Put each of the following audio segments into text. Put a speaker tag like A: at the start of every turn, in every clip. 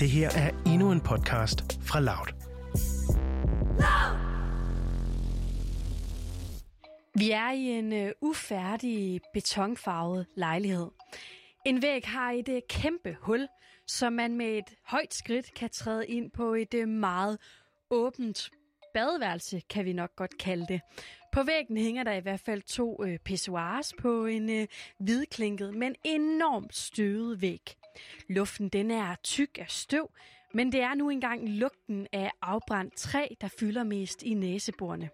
A: Det her er endnu en podcast fra Loud.
B: Vi er i en uh, ufærdig betonfarvet lejlighed. En væg har et uh, kæmpe hul, så man med et højt skridt kan træde ind på et uh, meget åbent badeværelse, kan vi nok godt kalde det. På væggen hænger der i hvert fald to uh, pissoirs på en uh, hvidklinket, men enormt støvet væg. Luften den er tyk af støv, men det er nu engang lugten af afbrændt træ, der fylder mest i næseborene.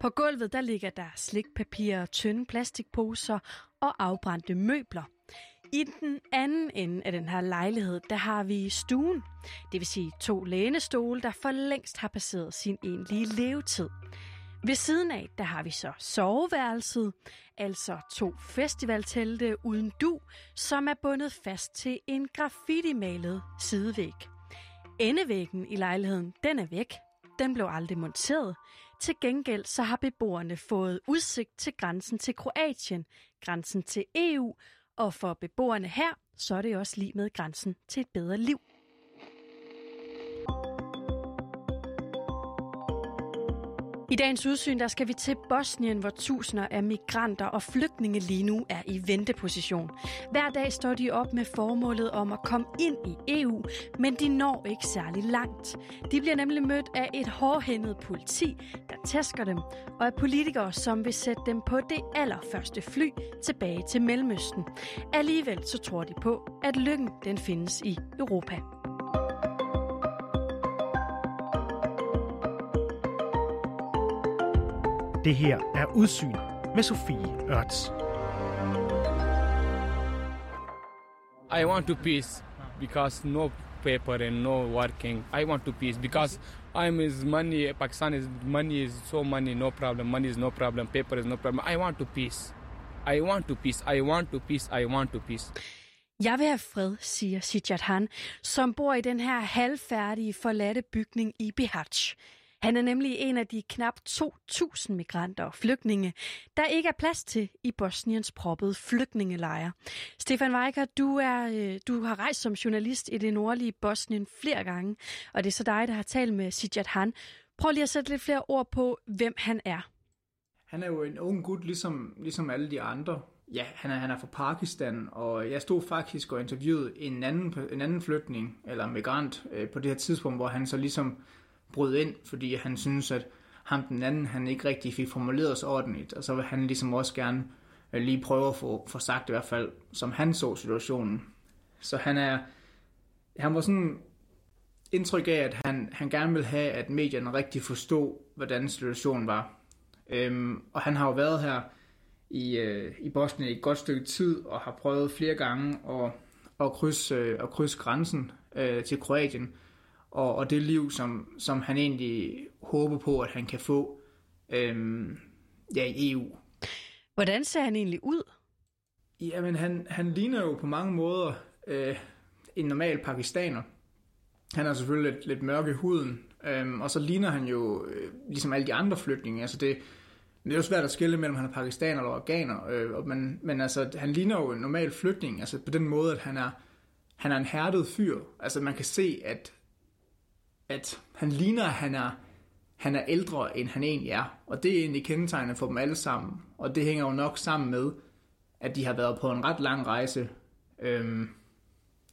B: På gulvet der ligger der slikpapir, tynde plastikposer og afbrændte møbler. I den anden ende af den her lejlighed, der har vi stuen. Det vil sige to lænestole, der for længst har passeret sin egentlige levetid. Ved siden af, der har vi så soveværelset, altså to festivaltelte uden du, som er bundet fast til en graffiti-malet sidevæg. Endevæggen i lejligheden, den er væk. Den blev aldrig monteret. Til gengæld så har beboerne fået udsigt til grænsen til Kroatien, grænsen til EU, og for beboerne her, så er det også lige med grænsen til et bedre liv. I dagens udsyn der skal vi til Bosnien, hvor tusinder af migranter og flygtninge lige nu er i venteposition. Hver dag står de op med formålet om at komme ind i EU, men de når ikke særlig langt. De bliver nemlig mødt af et hårdhændet politi, der tæsker dem, og af politikere, som vil sætte dem på det allerførste fly tilbage til Mellemøsten. Alligevel så tror de på, at lykken den findes i Europa.
A: Det her er Udsyn med Sofie Ørts.
C: I want to peace because no paper and no working. I want to peace because I'm is money. Pakistan is money is so money. No problem. Money is no problem. Paper is no problem. I want to peace. I want to peace. I want to peace. I want to peace.
B: Jeg vil have fred, siger Sijat Han, som bor i den her halvfærdige forladte bygning i Bihać. Han er nemlig en af de knap 2.000 migranter og flygtninge, der ikke er plads til i Bosniens proppede flygtningelejre. Stefan Weicker, du, er, øh, du har rejst som journalist i det nordlige Bosnien flere gange, og det er så dig, der har talt med Sijat Han. Prøv lige at sætte lidt flere ord på, hvem han er.
D: Han er jo en ung gut, ligesom, ligesom alle de andre. Ja, han er, han er fra Pakistan, og jeg stod faktisk og interviewede en anden, en anden flygtning, eller migrant, øh, på det her tidspunkt, hvor han så ligesom brød ind, fordi han synes, at ham den anden, han ikke rigtig fik formuleret sig ordentligt, og så vil han ligesom også gerne øh, lige prøve at få, få sagt i hvert fald, som han så situationen. Så han er, han var sådan indtryk af, at han, han gerne vil have, at medierne rigtig forstod, hvordan situationen var. Øhm, og han har jo været her i, øh, i Bosnien i et godt stykke tid, og har prøvet flere gange at, at, krydse, øh, at krydse grænsen øh, til Kroatien, og, og det liv, som, som han egentlig håber på, at han kan få øhm, ja, i EU.
B: Hvordan ser han egentlig ud?
D: Jamen, han, han ligner jo på mange måder øh, en normal pakistaner. Han er selvfølgelig lidt, lidt mørk i huden, øhm, og så ligner han jo øh, ligesom alle de andre flygtninge. Altså det, det er jo svært at skille mellem, han er pakistaner eller organer, øh, men, men altså, han ligner jo en normal flygtning, altså på den måde, at han er, han er en hærdet fyr. Altså man kan se, at at han ligner, at han er, han er ældre, end han egentlig er. Og det er egentlig kendetegnende for dem alle sammen. Og det hænger jo nok sammen med, at de har været på en ret lang rejse øhm,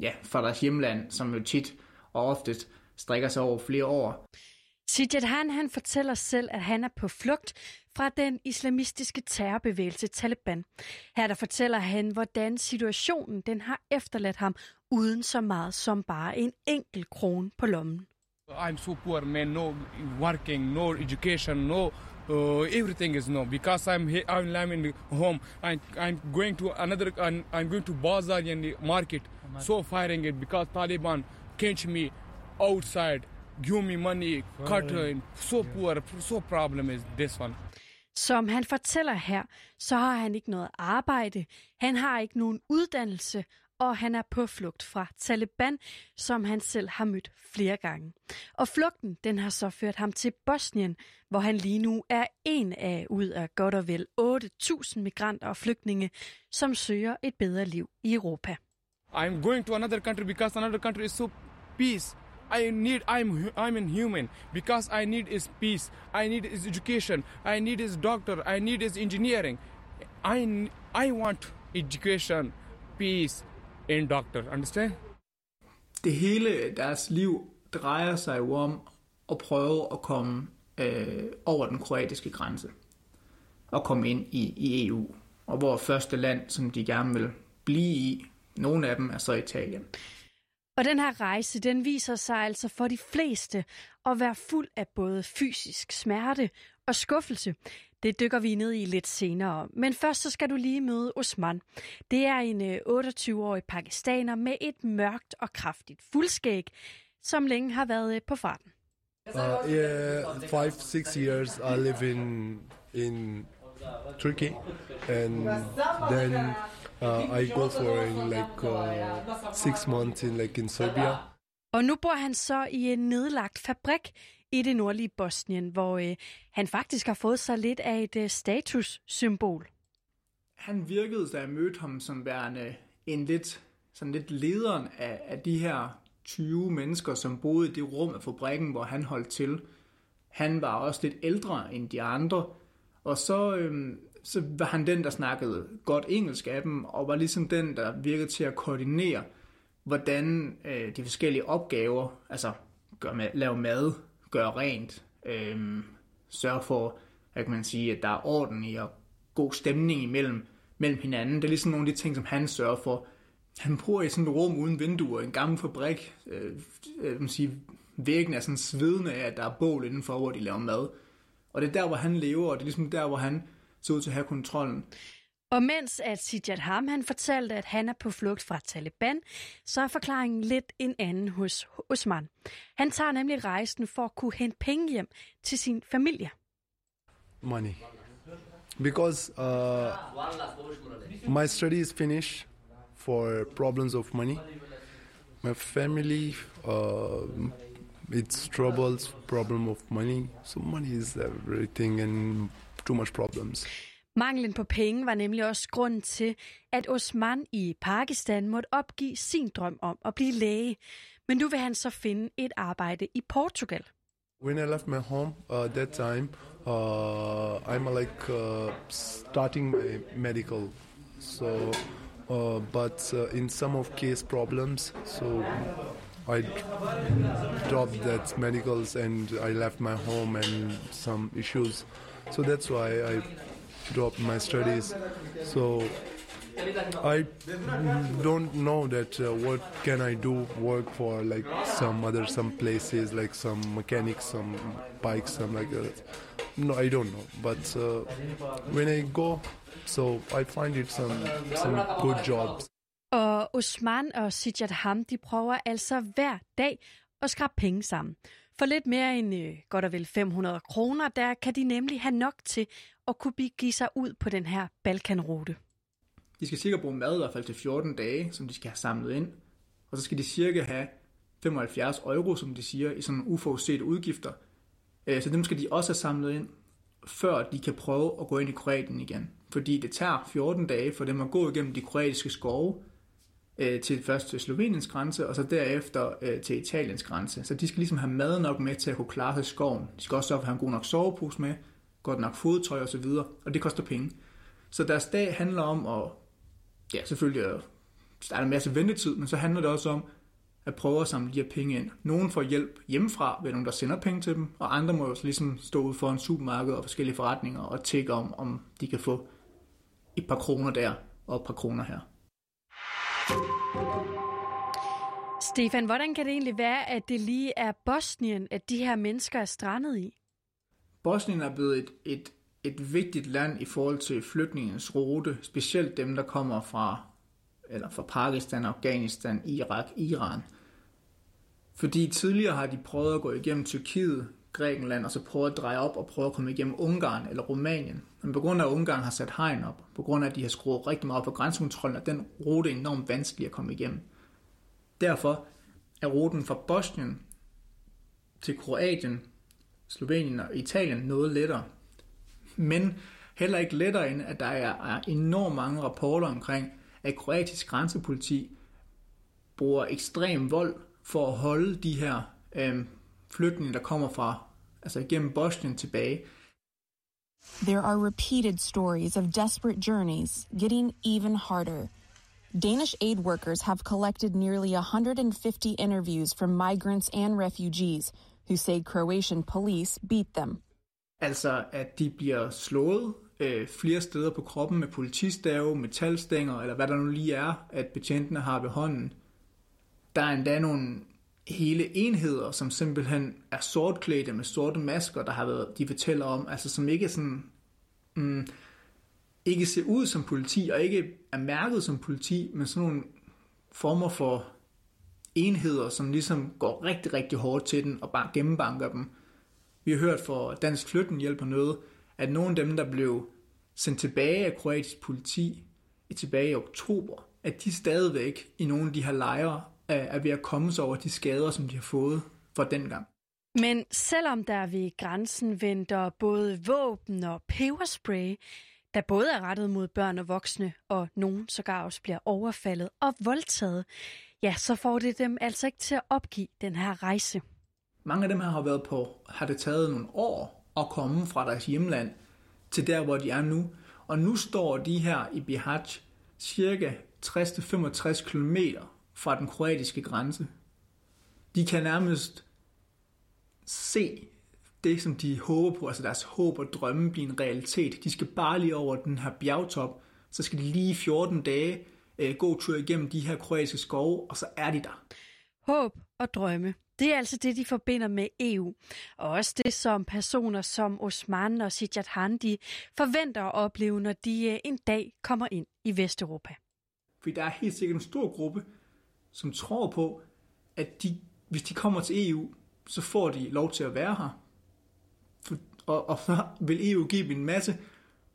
D: ja, fra deres hjemland, som jo tit og oftest strækker sig over flere år.
B: Sijat Han, han fortæller selv, at han er på flugt fra den islamistiske terrorbevægelse Taliban. Her der fortæller han, hvordan situationen den har efterladt ham uden så meget som bare en enkelt krone på lommen.
C: I'm so poor man, no working, no education, no uh, everything is no. Because I'm here, I'm in home. I'm, I'm going to another. I'm, I'm going to bazaar in the market. So firing it because Taliban catch me outside, give me money, cut. Uh, so poor, so problem is this one.
B: Som han fortæller her, så har han ikke noget arbejde, han har ikke nogen uddannelse, og han er på flugt fra Taliban, som han selv har mødt flere gange. Og flugten den har så ført ham til Bosnien, hvor han lige nu er en af ud af godt og vel 8.000 migranter og flygtninge, som søger et bedre liv i Europa.
C: I'm going to another country because another country is so peace. I need I'm I'm a human because I need is peace. I need is education. I need is doctor. I need is engineering. I I want education, peace, and doctor. Understand?
D: Det hele deres liv drejer sig jo om at prøve at komme øh, over den kroatiske grænse og komme ind i, i EU. Og hvor første land, som de gerne vil blive i, nogle af dem er så Italien.
B: Og den her rejse, den viser sig altså for de fleste at være fuld af både fysisk smerte og skuffelse. Det dykker vi ned i lidt senere. Men først så skal du lige møde Osman. Det er en 28-årig øh, pakistaner med et mørkt og kraftigt fuldskæg, som længe har været øh, på farten.
E: Uh, yeah, five, six years I live in in Turkey, and then uh, I go for in like uh, six months in like in Serbia.
B: Og nu bor han så i en nedlagt fabrik i det nordlige Bosnien, hvor øh, han faktisk har fået sig lidt af et øh, statussymbol.
D: Han virkede, da jeg mødte ham, som værende en lidt, sådan lidt lederen af, af de her 20 mennesker, som boede i det rum af fabrikken, hvor han holdt til. Han var også lidt ældre end de andre, og så, øhm, så var han den, der snakkede godt engelsk af dem, og var ligesom den, der virkede til at koordinere, hvordan øh, de forskellige opgaver, altså gør med, lave mad, gøre rent, øh, sørge for, at man sige, at der er orden i og god stemning imellem mellem hinanden. Det er ligesom nogle af de ting, som han sørger for. Han bor i sådan et rum uden vinduer, en gammel fabrik. Øh, øh, man sige, væggen er sådan svedende af, at der er bål indenfor, hvor de laver mad. Og det er der, hvor han lever, og det er ligesom der, hvor han ser ud til at have kontrollen.
B: Og mens at Sijat Ham han fortalte, at han er på flugt fra Taliban, så er forklaringen lidt en anden hos Osman. Han tager nemlig rejsen for at kunne hente penge hjem til sin familie.
E: Money. Because uh, my study is finished for problems of money. My family, uh, it's troubles, problem of money. So money is everything and too much problems.
B: Manglen på penge var nemlig også grund til, at Osman i Pakistan måtte opgive sin drøm om at blive læge. Men nu vil han så finde et arbejde i Portugal.
E: When I left my home uh, that time, uh, I'm like uh, starting my medical. So, uh, but uh, in some of case problems, so I dropped that medicals and I left my home and some issues. So that's why I dropped my studies. So I don't know that uh, what can I do work for like some other some places like some mechanics some bikes some like that. No, I don't know. But uh, when I go, so I find it some some good jobs.
B: Og Osman og Sijat Ham, de prøver altså hver dag at skrabe penge sammen. For lidt mere end øh, godt og vel 500 kroner, der kan de nemlig have nok til at kunne give sig ud på den her Balkanrute.
D: De skal sikkert bruge mad i hvert fald til 14 dage, som de skal have samlet ind. Og så skal de cirka have 75 euro, som de siger, i sådan uforudsete udgifter. Øh, så dem skal de også have samlet ind, før de kan prøve at gå ind i Kroatien igen. Fordi det tager 14 dage for dem at gå igennem de kroatiske skove, øh, til først til Sloveniens grænse, og så derefter øh, til Italiens grænse. Så de skal ligesom have mad nok med til at kunne klare sig i skoven. De skal også sørge for at have en god nok sovepose med, godt nok fodtøj og så videre, og det koster penge. Så deres dag handler om at, ja selvfølgelig, at der er en masse ventetid, men så handler det også om at prøve at samle de her penge ind. Nogen får hjælp hjemmefra ved nogen, der sender penge til dem, og andre må jo ligesom stå ude for en supermarked og forskellige forretninger og tjekke om, om de kan få et par kroner der og et par kroner her.
B: Stefan, hvordan kan det egentlig være, at det lige er Bosnien, at de her mennesker er strandet i?
D: Bosnien er blevet et, et, et vigtigt land i forhold til flygtningens rute, specielt dem, der kommer fra, eller fra Pakistan, Afghanistan, Irak, Iran. Fordi tidligere har de prøvet at gå igennem Tyrkiet, Grækenland, og så prøve at dreje op og prøve at komme igennem Ungarn eller Rumænien. Men på grund af, at Ungarn har sat hegn op, på grund af, at de har skruet rigtig meget op på grænsekontrollen, er den rute enormt vanskelig at komme igennem. Derfor er ruten fra Bosnien til Kroatien, Slovenien og Italien noget lettere. Men heller ikke lettere end, at der er enormt mange rapporter omkring, at kroatisk grænsepoliti bruger ekstrem vold for at holde de her øh, flygtninge, der kommer fra, altså igennem Bosnien tilbage.
F: There are repeated stories of desperate journeys getting even harder. Danish aid workers have collected nearly 150 interviews from migrants and refugees who say Croatian police beat them.
D: Altså, at de bliver slået øh, flere steder på kroppen med politistave, metalstænger, eller hvad der nu lige er, at betjentene har ved hånden. Der er endda nogle hele enheder, som simpelthen er sortklædte med sorte masker, der har været, de fortæller om, altså som ikke sådan, mm, ikke ser ud som politi, og ikke er mærket som politi, men sådan nogle former for enheder, som ligesom går rigtig, rigtig hårdt til den, og bare gennembanker dem. Vi har hørt fra Dansk Flygtninghjælp og noget, at nogle af dem, der blev sendt tilbage af kroatisk politi tilbage i oktober, at de stadigvæk i nogle af de her lejre er ved at komme sig over de skader, som de har fået fra dengang.
B: Men selvom der ved grænsen venter både våben og peberspray, der både er rettet mod børn og voksne, og nogen sågar også bliver overfaldet og voldtaget, ja, så får det dem altså ikke til at opgive den her rejse.
D: Mange af dem her har været på, har det taget nogle år at komme fra deres hjemland til der, hvor de er nu. Og nu står de her i Bihać cirka 60-65 km fra den kroatiske grænse. De kan nærmest se det, som de håber på, altså deres håb og drømme bliver en realitet. De skal bare lige over den her bjergtop, så skal de lige 14 dage øh, gå tur igennem de her kroatiske skove, og så er de der.
B: Håb og drømme. Det er altså det, de forbinder med EU. Og også det, som personer som Osman og Sijat Handi forventer at opleve, når de øh, en dag kommer ind i Vesteuropa.
D: Fordi der er helt sikkert en stor gruppe, som tror på, at de, hvis de kommer til EU, så får de lov til at være her. For, og, og så vil EU give dem en masse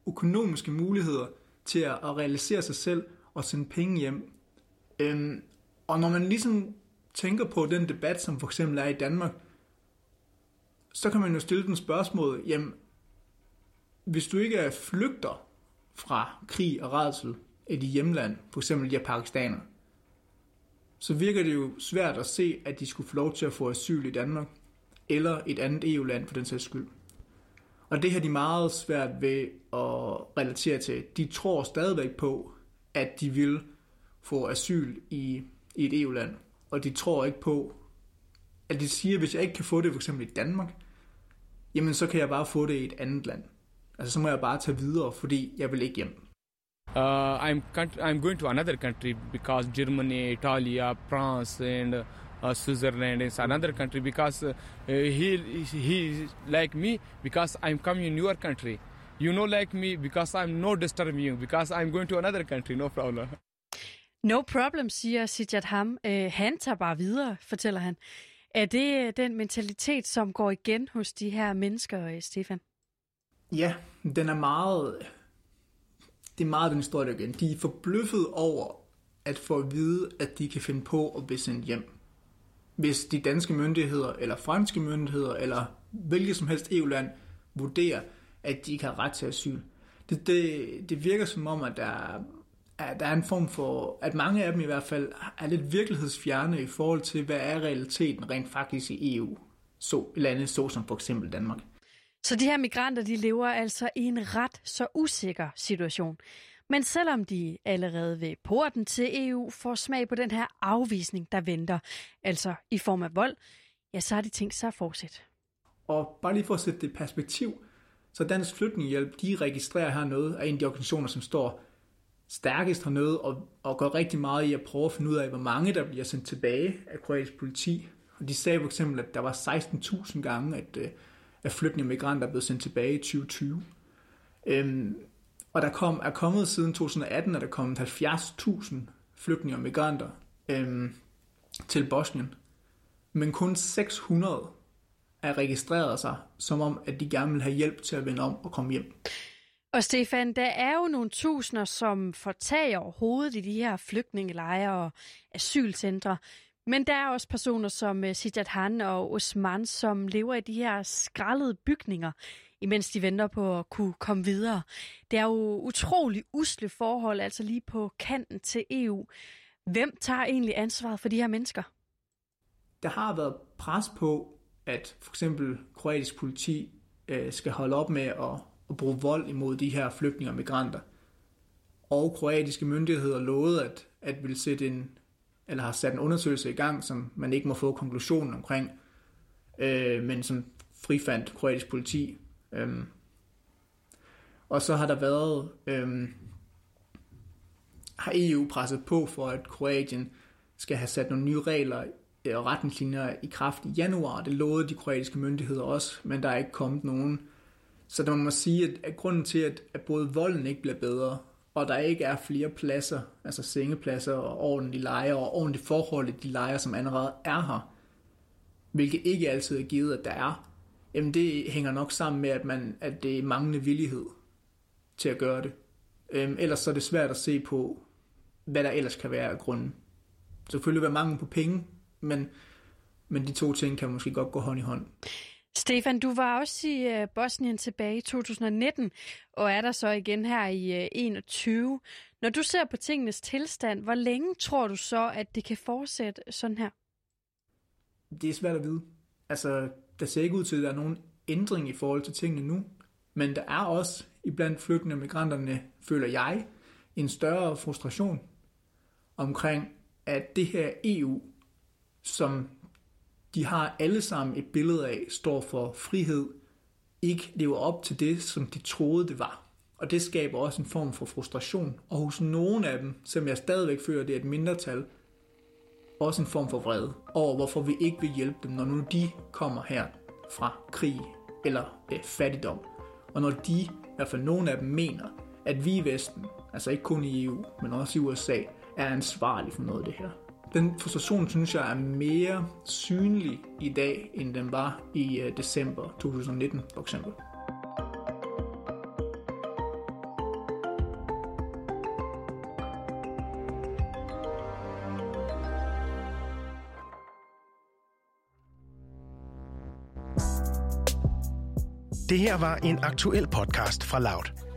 D: økonomiske muligheder til at, at realisere sig selv og sende penge hjem. Øhm, og når man ligesom tænker på den debat, som for eksempel er i Danmark, så kan man jo stille den spørgsmål, jamen, hvis du ikke er flygter fra krig og redsel i dit hjemland, for eksempel de her pakistanere, så virker det jo svært at se, at de skulle få lov til at få asyl i Danmark, eller et andet EU-land for den sags skyld. Og det har de meget svært ved at relatere til. De tror stadigvæk på, at de vil få asyl i, i et EU-land. Og de tror ikke på, at de siger, at hvis jeg ikke kan få det for eksempel i Danmark, jamen så kan jeg bare få det i et andet land. Altså så må jeg bare tage videre, fordi jeg vil ikke hjem.
C: Uh, I'm I'm going to another country because Germany, Italy, France, and uh, Switzerland is another country because uh, he he like me because I'm coming in your country. You know like me because I'm no disturbing you because I'm going to another country, no problem.
B: No problem, siger Sijat Ham. Uh, han tager bare videre, fortæller han. Er det den mentalitet, som går igen hos de her mennesker, Stefan?
D: Ja, den er meget det er meget den historie igen. De er forbløffet over at få at vide, at de kan finde på at blive sendt hjem. Hvis de danske myndigheder, eller franske myndigheder, eller hvilket som helst EU-land vurderer, at de ikke har ret til asyl. Det, det, det virker som om, at der, at der er en form for, at mange af dem i hvert fald er lidt virkelighedsfjerne i forhold til, hvad er realiteten rent faktisk i EU. Så lande så som for eksempel Danmark.
B: Så de her migranter, de lever altså i en ret så usikker situation. Men selvom de allerede ved porten til EU får smag på den her afvisning, der venter, altså i form af vold, ja, så har de tænkt sig at fortsætte.
D: Og bare lige for at sætte det i perspektiv, så Dansk Flygtningehjælp, de registrerer her noget af en af de organisationer, som står stærkest hernede og, og går rigtig meget i at prøve at finde ud af, hvor mange der bliver sendt tilbage af kroatisk politi. Og de sagde for eksempel, at der var 16.000 gange, at øh, af flygtninge og migranter er blevet sendt tilbage i 2020. Øhm, og der kom, er kommet siden 2018, er der kommet 70.000 flygtninge og migranter øhm, til Bosnien. Men kun 600 er registreret sig, som om, at de gerne vil have hjælp til at vende om og komme hjem.
B: Og Stefan, der er jo nogle tusinder, som får tag over hovedet i de her flygtningelejre og asylcentre. Men der er også personer som øh, Sijat Han og Osman, som lever i de her skraldede bygninger, imens de venter på at kunne komme videre. Det er jo utrolig usle forhold, altså lige på kanten til EU. Hvem tager egentlig ansvaret for de her mennesker?
D: der har været pres på, at for eksempel kroatisk politi øh, skal holde op med at, at bruge vold imod de her flygtninge og migranter. Og kroatiske myndigheder lovede at, at ville sætte en, eller har sat en undersøgelse i gang, som man ikke må få konklusionen omkring, øh, men som frifandt kroatisk politi. Øhm. Og så har der været, øhm, har EU presset på for, at Kroatien skal have sat nogle nye regler øh, og retningslinjer i kraft i januar. Det lovede de kroatiske myndigheder også, men der er ikke kommet nogen. Så der må man sige, at, at grunden til, at, at både volden ikke bliver bedre, og der ikke er flere pladser, altså sengepladser og ordentlige lejer og ordentlige forhold i de lejer, som allerede er her, hvilket ikke altid er givet, at der er, jamen det hænger nok sammen med, at, man, at det er manglende villighed til at gøre det. Øhm, ellers så er det svært at se på, hvad der ellers kan være af grunden. Selvfølgelig være mangel på penge, men, men de to ting kan måske godt gå hånd i hånd.
B: Stefan, du var også i øh, Bosnien tilbage i 2019, og er der så igen her i øh, 21. Når du ser på tingenes tilstand, hvor længe tror du så, at det kan fortsætte sådan her?
D: Det er svært at vide. Altså, der ser ikke ud til, at der er nogen ændring i forhold til tingene nu. Men der er også iblandt flygtninge og migranterne, føler jeg, en større frustration omkring, at det her EU, som de har alle sammen et billede af, står for frihed, ikke lever op til det, som de troede, det var. Og det skaber også en form for frustration. Og hos nogle af dem, som jeg stadigvæk føler, det er et mindretal, også en form for vrede over, hvorfor vi ikke vil hjælpe dem, når nu de kommer her fra krig eller øh, fattigdom. Og når de, i hvert fald nogle af dem, mener, at vi i Vesten, altså ikke kun i EU, men også i USA, er ansvarlige for noget af det her. Den frustration, synes jeg, er mere synlig i dag, end den var i øh, december 2019, for eksempel.
A: Det her var en aktuel podcast fra Loud.